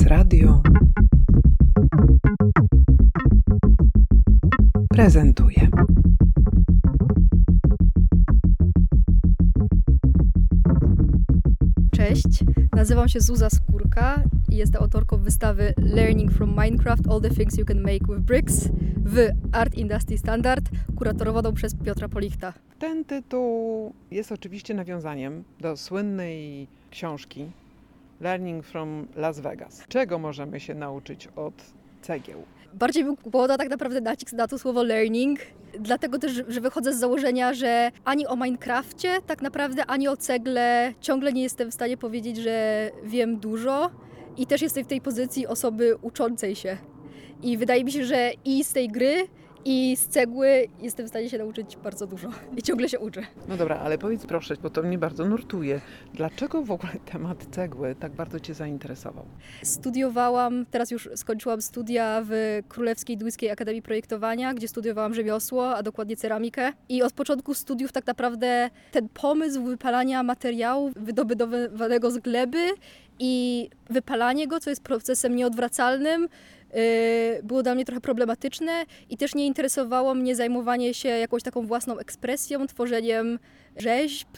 Sukces Radio prezentuje. Cześć, nazywam się Zuza Skórka i jestem autorką wystawy Learning from Minecraft All the Things You Can Make with Bricks w Art Industry Standard, kuratorowaną przez Piotra Polichta. Ten tytuł jest oczywiście nawiązaniem do słynnej książki Learning from Las Vegas. Czego możemy się nauczyć od cegieł? Bardziej bym kładła tak naprawdę nacisk na to słowo learning, dlatego też, że wychodzę z założenia, że ani o Minecrafcie tak naprawdę, ani o cegle ciągle nie jestem w stanie powiedzieć, że wiem dużo i też jestem w tej pozycji osoby uczącej się. I wydaje mi się, że i z tej gry, i z cegły jestem w stanie się nauczyć bardzo dużo i ciągle się uczę. No dobra, ale powiedz proszę, bo to mnie bardzo nurtuje. Dlaczego w ogóle temat cegły tak bardzo Cię zainteresował? Studiowałam, teraz już skończyłam studia w Królewskiej Duńskiej Akademii Projektowania, gdzie studiowałam rzemiosło, a dokładnie ceramikę. I od początku studiów tak naprawdę ten pomysł wypalania materiału wydobywanego z gleby i wypalanie go, co jest procesem nieodwracalnym, było dla mnie trochę problematyczne i też nie interesowało mnie zajmowanie się jakąś taką własną ekspresją, tworzeniem rzeźb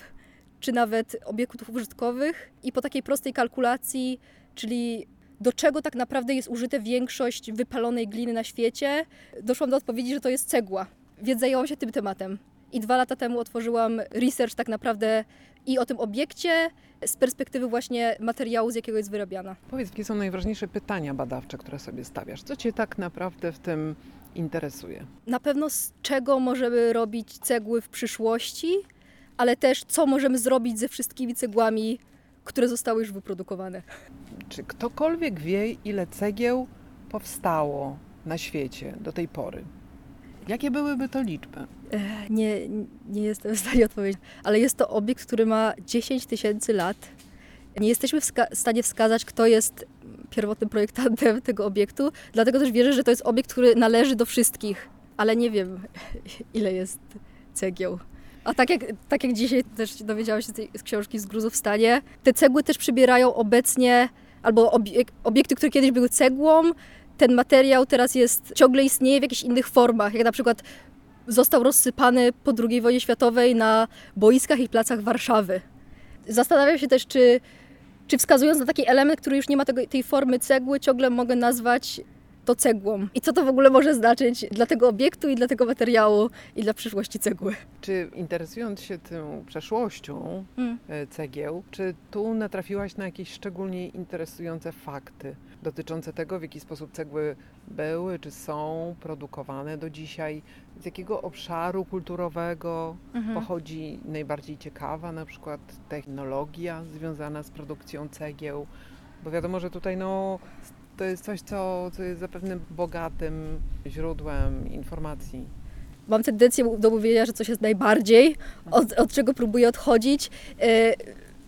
czy nawet obiektów użytkowych. I po takiej prostej kalkulacji, czyli do czego tak naprawdę jest użyte większość wypalonej gliny na świecie, doszłam do odpowiedzi, że to jest cegła. Więc zajęłam się tym tematem. I dwa lata temu otworzyłam research tak naprawdę i o tym obiekcie z perspektywy właśnie materiału, z jakiego jest wyrabiana. Powiedz, jakie są najważniejsze pytania badawcze, które sobie stawiasz? Co Cię tak naprawdę w tym interesuje? Na pewno z czego możemy robić cegły w przyszłości, ale też co możemy zrobić ze wszystkimi cegłami, które zostały już wyprodukowane. Czy ktokolwiek wie, ile cegieł powstało na świecie do tej pory? Jakie byłyby to liczby? Nie, nie jestem w stanie odpowiedzieć, ale jest to obiekt, który ma 10 tysięcy lat. Nie jesteśmy w stanie wskazać, kto jest pierwotnym projektantem tego obiektu, dlatego też wierzę, że to jest obiekt, który należy do wszystkich, ale nie wiem, ile jest cegieł. A tak jak, tak jak dzisiaj też dowiedziałam się z tej z książki z gruzów w stanie, te cegły też przybierają obecnie, albo obiekty, które kiedyś były cegłą, ten materiał teraz jest, ciągle istnieje w jakichś innych formach, jak na przykład został rozsypany po II wojnie światowej na boiskach i placach Warszawy. Zastanawiam się też, czy, czy wskazując na taki element, który już nie ma tego, tej formy cegły, ciągle mogę nazwać to cegłą. I co to w ogóle może znaczyć dla tego obiektu i dla tego materiału i dla przyszłości cegły. Czy interesując się tą przeszłością hmm. cegieł, czy tu natrafiłaś na jakieś szczególnie interesujące fakty dotyczące tego, w jaki sposób cegły były, czy są produkowane do dzisiaj, z jakiego obszaru kulturowego mhm. pochodzi najbardziej ciekawa na przykład technologia związana z produkcją cegieł, bo wiadomo, że tutaj no, to jest coś, co, co jest zapewne bogatym źródłem informacji. Mam tendencję do mówienia, że coś jest najbardziej, od, od czego próbuję odchodzić, yy,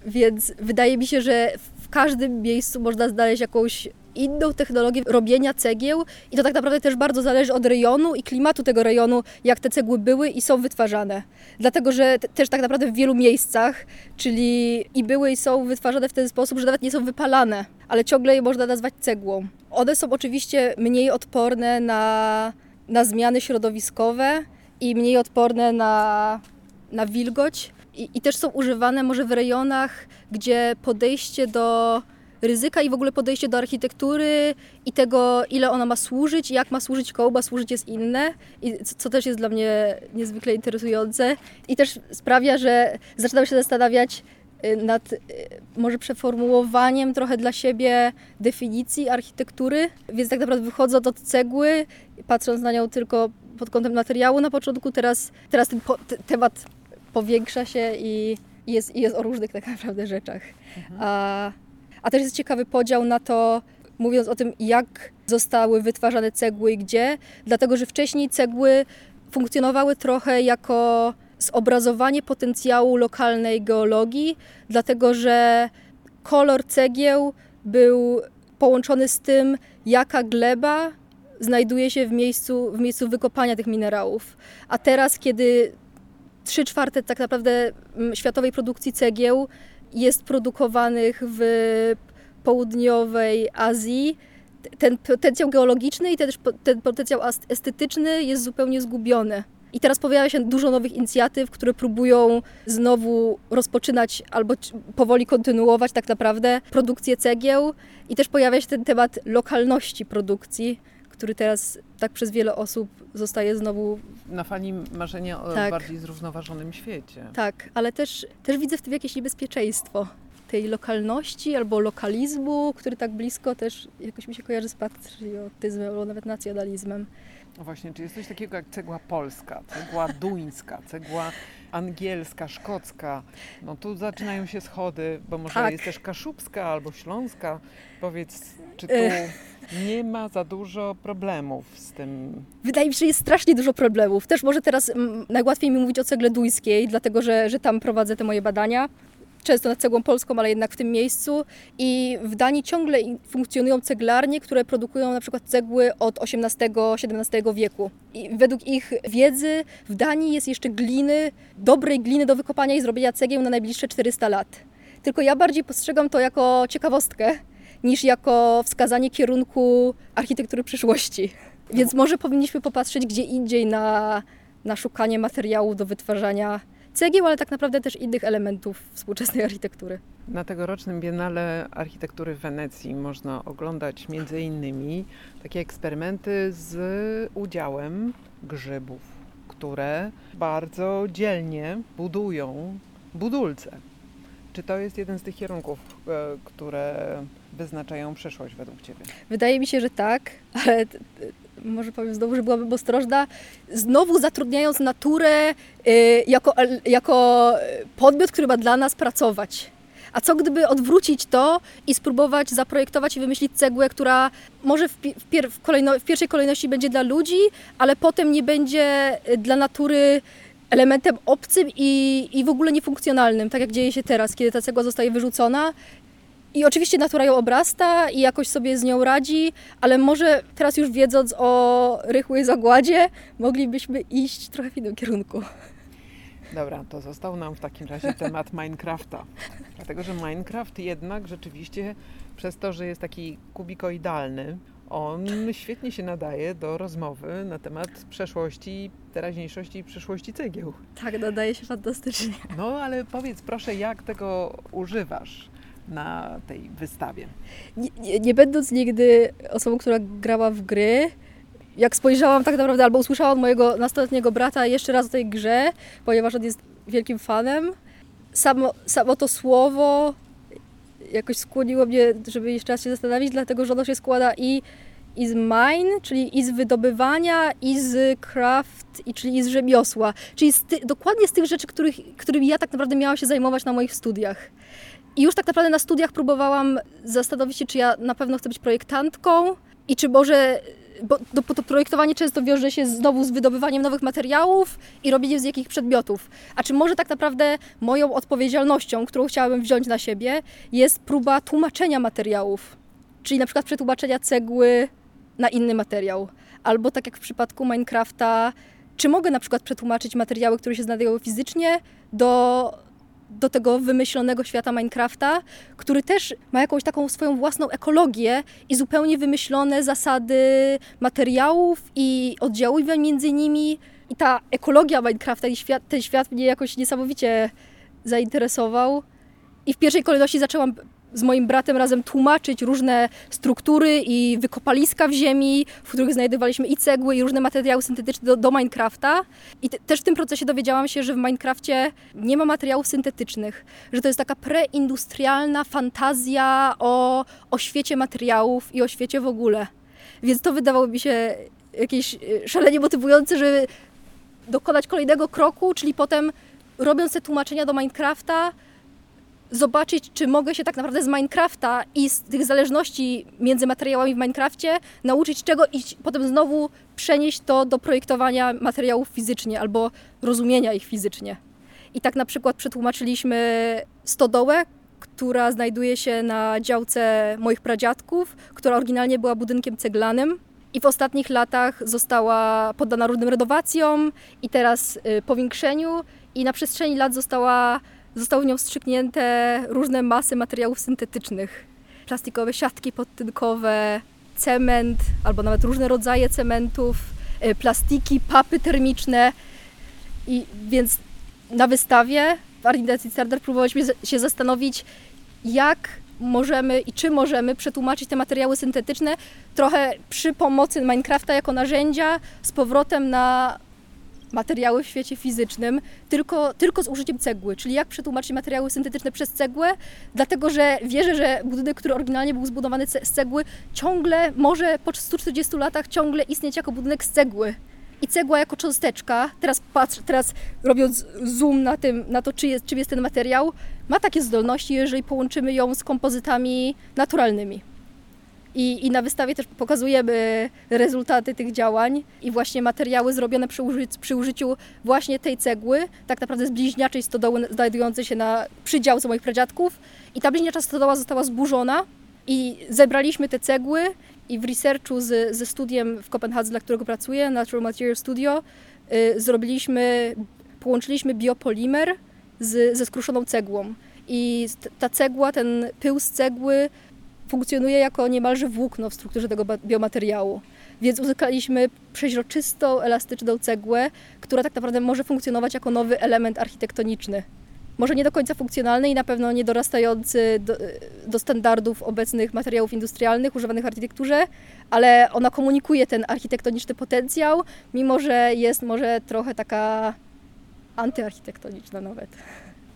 więc wydaje mi się, że w każdym miejscu można znaleźć jakąś inną technologię robienia cegieł i to tak naprawdę też bardzo zależy od rejonu i klimatu tego rejonu, jak te cegły były i są wytwarzane. Dlatego, że też tak naprawdę w wielu miejscach, czyli i były i są wytwarzane w ten sposób, że nawet nie są wypalane, ale ciągle je można nazwać cegłą. One są oczywiście mniej odporne na, na zmiany środowiskowe i mniej odporne na, na wilgoć. I, I też są używane może w rejonach, gdzie podejście do ryzyka i w ogóle podejście do architektury i tego, ile ona ma służyć, jak ma służyć kołba, służyć jest inne, i co też jest dla mnie niezwykle interesujące i też sprawia, że zaczynam się zastanawiać y, nad y, może przeformułowaniem trochę dla siebie definicji architektury, więc tak naprawdę wychodząc od cegły, patrząc na nią tylko pod kątem materiału na początku, teraz, teraz ten po, temat powiększa się i jest, jest o różnych tak naprawdę rzeczach. Mhm. A a też jest ciekawy podział na to, mówiąc o tym, jak zostały wytwarzane cegły i gdzie, dlatego że wcześniej cegły funkcjonowały trochę jako zobrazowanie potencjału lokalnej geologii, dlatego że kolor cegieł był połączony z tym, jaka gleba znajduje się w miejscu, w miejscu wykopania tych minerałów. A teraz, kiedy 3 czwarte tak naprawdę mm, światowej produkcji cegieł jest produkowanych w południowej Azji, ten potencjał geologiczny i ten, ten potencjał estetyczny jest zupełnie zgubiony. I teraz pojawia się dużo nowych inicjatyw, które próbują znowu rozpoczynać albo powoli kontynuować tak naprawdę produkcję cegieł. I też pojawia się ten temat lokalności produkcji, który teraz tak przez wiele osób zostaje znowu. Na fali marzenia o tak. bardziej zrównoważonym świecie. Tak, ale też, też widzę w tym jakieś niebezpieczeństwo tej lokalności albo lokalizmu, który tak blisko też jakoś mi się kojarzy z patriotyzmem albo nawet nacjonalizmem. No właśnie, czy jest coś takiego jak cegła polska, cegła duńska, cegła angielska, szkocka? No tu zaczynają się schody, bo może tak. jest też kaszubska albo śląska. Powiedz, czy tu nie ma za dużo problemów z tym? Wydaje mi się, że jest strasznie dużo problemów. Też może teraz mm, najłatwiej mi mówić o cegle duńskiej, dlatego że, że tam prowadzę te moje badania często nad cegłą polską, ale jednak w tym miejscu. I w Danii ciągle funkcjonują ceglarnie, które produkują na przykład cegły od XVIII-XVII wieku. I według ich wiedzy w Danii jest jeszcze gliny, dobrej gliny do wykopania i zrobienia cegieł na najbliższe 400 lat. Tylko ja bardziej postrzegam to jako ciekawostkę, niż jako wskazanie kierunku architektury przyszłości. Więc może powinniśmy popatrzeć gdzie indziej na, na szukanie materiałów do wytwarzania cegieł, ale tak naprawdę też innych elementów współczesnej architektury. Na tegorocznym Biennale Architektury w Wenecji można oglądać między innymi takie eksperymenty z udziałem grzybów, które bardzo dzielnie budują budulce. Czy to jest jeden z tych kierunków, e, które wyznaczają przyszłość według Ciebie? Wydaje mi się, że tak, ale może powiem znowu, że byłabym ostrożna, znowu zatrudniając naturę y, jako, jako podmiot, który ma dla nas pracować. A co gdyby odwrócić to i spróbować zaprojektować i wymyślić cegłę, która może w, w, kolejno w pierwszej kolejności będzie dla ludzi, ale potem nie będzie y, dla natury elementem obcym i, i w ogóle niefunkcjonalnym, tak jak dzieje się teraz, kiedy ta cegła zostaje wyrzucona i oczywiście natura ją obrasta i jakoś sobie z nią radzi, ale może teraz już wiedząc o rychłej zagładzie, moglibyśmy iść trochę w innym kierunku. Dobra, to został nam w takim razie temat Minecrafta. Dlatego, że Minecraft jednak rzeczywiście przez to, że jest taki kubikoidalny, on świetnie się nadaje do rozmowy na temat przeszłości, teraźniejszości i przyszłości cegieł. Tak, nadaje się fantastycznie. No, ale powiedz proszę, jak tego używasz? Na tej wystawie. Nie, nie, będąc nigdy osobą, która grała w gry, jak spojrzałam tak naprawdę, albo usłyszałam mojego nastoletniego brata jeszcze raz o tej grze, ponieważ on jest wielkim fanem, samo, samo to słowo jakoś skłoniło mnie, żeby jeszcze raz się zastanowić, dlatego że ono się składa i, i z mine, czyli i z wydobywania, i z craft, i, czyli i z rzemiosła. Czyli z ty, dokładnie z tych rzeczy, których, którymi ja tak naprawdę miałam się zajmować na moich studiach. I już tak naprawdę na studiach próbowałam zastanowić się, czy ja na pewno chcę być projektantką i czy może bo to projektowanie często wiąże się znowu z wydobywaniem nowych materiałów i robieniem z jakich przedmiotów. A czy może tak naprawdę moją odpowiedzialnością, którą chciałabym wziąć na siebie, jest próba tłumaczenia materiałów, czyli na przykład przetłumaczenia cegły na inny materiał. Albo tak jak w przypadku Minecrafta, czy mogę na przykład przetłumaczyć materiały, które się znajdują fizycznie, do do tego wymyślonego świata Minecrafta, który też ma jakąś taką swoją własną ekologię i zupełnie wymyślone zasady materiałów i oddziaływań między nimi. I ta ekologia Minecrafta i świat, ten świat mnie jakoś niesamowicie zainteresował. I w pierwszej kolejności zaczęłam z moim bratem razem tłumaczyć różne struktury i wykopaliska w ziemi, w których znajdowaliśmy i cegły, i różne materiały syntetyczne do, do Minecrafta. I te, też w tym procesie dowiedziałam się, że w Minecrafcie nie ma materiałów syntetycznych, że to jest taka preindustrialna fantazja o, o świecie materiałów i o świecie w ogóle. Więc to wydawało mi się jakieś e, szalenie motywujące, żeby dokonać kolejnego kroku, czyli potem robiąc te tłumaczenia do Minecrafta, zobaczyć, czy mogę się tak naprawdę z Minecrafta i z tych zależności między materiałami w Minecrafcie nauczyć czego i potem znowu przenieść to do projektowania materiałów fizycznie albo rozumienia ich fizycznie. I tak na przykład przetłumaczyliśmy stodołę, która znajduje się na działce moich pradziadków, która oryginalnie była budynkiem ceglanym. I w ostatnich latach została poddana różnym renowacjom i teraz y, powiększeniu i na przestrzeni lat została zostały nią wstrzyknięte różne masy materiałów syntetycznych. plastikowe siatki podtynkowe, cement albo nawet różne rodzaje cementów, y, plastiki, papy termiczne. I więc na wystawie w Art Starter próbowaliśmy się zastanowić, jak możemy i czy możemy przetłumaczyć te materiały syntetyczne trochę przy pomocy Minecrafta jako narzędzia z powrotem na materiały w świecie fizycznym, tylko, tylko z użyciem cegły. Czyli jak przetłumaczyć materiały syntetyczne przez cegłę, dlatego że wierzę, że budynek, który oryginalnie był zbudowany z cegły, ciągle może po 140 latach ciągle istnieć jako budynek z cegły. I cegła jako cząsteczka, teraz patrz, teraz robiąc zoom na, tym, na to, czy jest, czym jest ten materiał, ma takie zdolności, jeżeli połączymy ją z kompozytami naturalnymi. I, I, na wystawie też pokazujemy rezultaty tych działań i właśnie materiały zrobione przy, uży, przy użyciu właśnie tej cegły, tak naprawdę z bliźniaczej stodoły znajdującej się na przydziałce moich pradziadków. I ta bliźniacza stodoła została zburzona i zebraliśmy te cegły i w researchu z, ze studiem w Kopenhadze, dla którego pracuję, Natural Material Studio, y, zrobiliśmy, połączyliśmy biopolimer z, ze skruszoną cegłą. I ta cegła, ten pył z cegły funkcjonuje jako niemalże włókno w strukturze tego biomateriału. Więc uzyskaliśmy przeźroczystą, elastyczną cegłę, która tak naprawdę może funkcjonować jako nowy element architektoniczny. Może nie do końca funkcjonalny i na pewno nie dorastający do, do standardów obecnych materiałów industrialnych używanych w architekturze, ale ona komunikuje ten architektoniczny potencjał, mimo że jest może trochę taka antyarchitektoniczna nawet.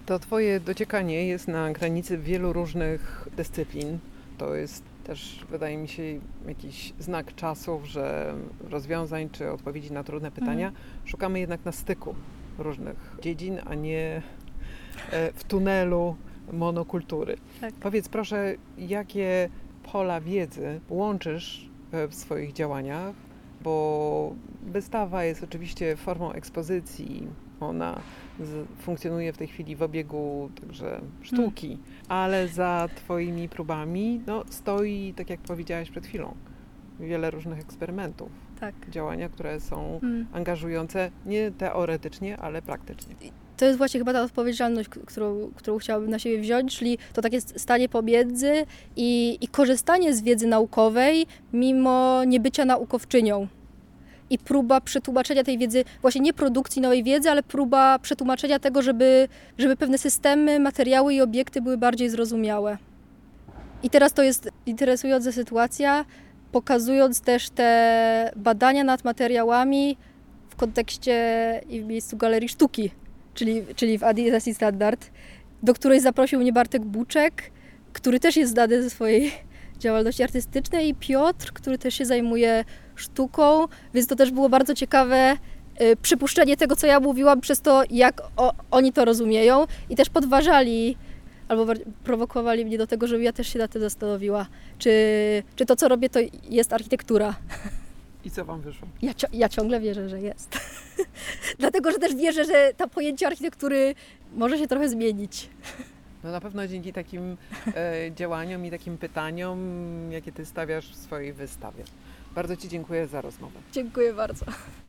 To Twoje dociekanie jest na granicy wielu różnych dyscyplin to jest też, wydaje mi się, jakiś znak czasów, że rozwiązań czy odpowiedzi na trudne pytania mhm. szukamy jednak na styku różnych dziedzin, a nie e, w tunelu monokultury. Tak. Powiedz proszę, jakie pola wiedzy łączysz w swoich działaniach, bo wystawa jest oczywiście formą ekspozycji, ona funkcjonuje w tej chwili w obiegu także sztuki, hmm. ale za Twoimi próbami no, stoi, tak jak powiedziałaś przed chwilą, wiele różnych eksperymentów. Tak. Działania, które są hmm. angażujące nie teoretycznie, ale praktycznie. To jest właśnie chyba ta odpowiedzialność, którą, którą chciałabym na siebie wziąć, czyli to takie stanie pomiędzy i, i korzystanie z wiedzy naukowej, mimo niebycia naukowczynią i próba przetłumaczenia tej wiedzy, właśnie nie produkcji nowej wiedzy, ale próba przetłumaczenia tego, żeby, żeby pewne systemy, materiały i obiekty były bardziej zrozumiałe. I teraz to jest interesująca sytuacja, pokazując też te badania nad materiałami w kontekście i w miejscu Galerii Sztuki, czyli, czyli w Adidas Standard, do której zaprosił mnie Bartek Buczek, który też jest znany ze swojej działalności artystycznej i Piotr, który też się zajmuje sztuką, więc to też było bardzo ciekawe y, przypuszczenie tego, co ja mówiłam, przez to, jak o, oni to rozumieją i też podważali albo prowokowali mnie do tego, żebym ja też się na tym zastanowiła, czy, czy to, co robię, to jest architektura. I co Wam wyszło? Ja, ja ciągle wierzę, że jest. Dlatego, że też wierzę, że to pojęcie architektury może się trochę zmienić. No na pewno dzięki takim e, działaniom i takim pytaniom, jakie Ty stawiasz w swojej wystawie. Bardzo Ci dziękuję za rozmowę. Dziękuję bardzo.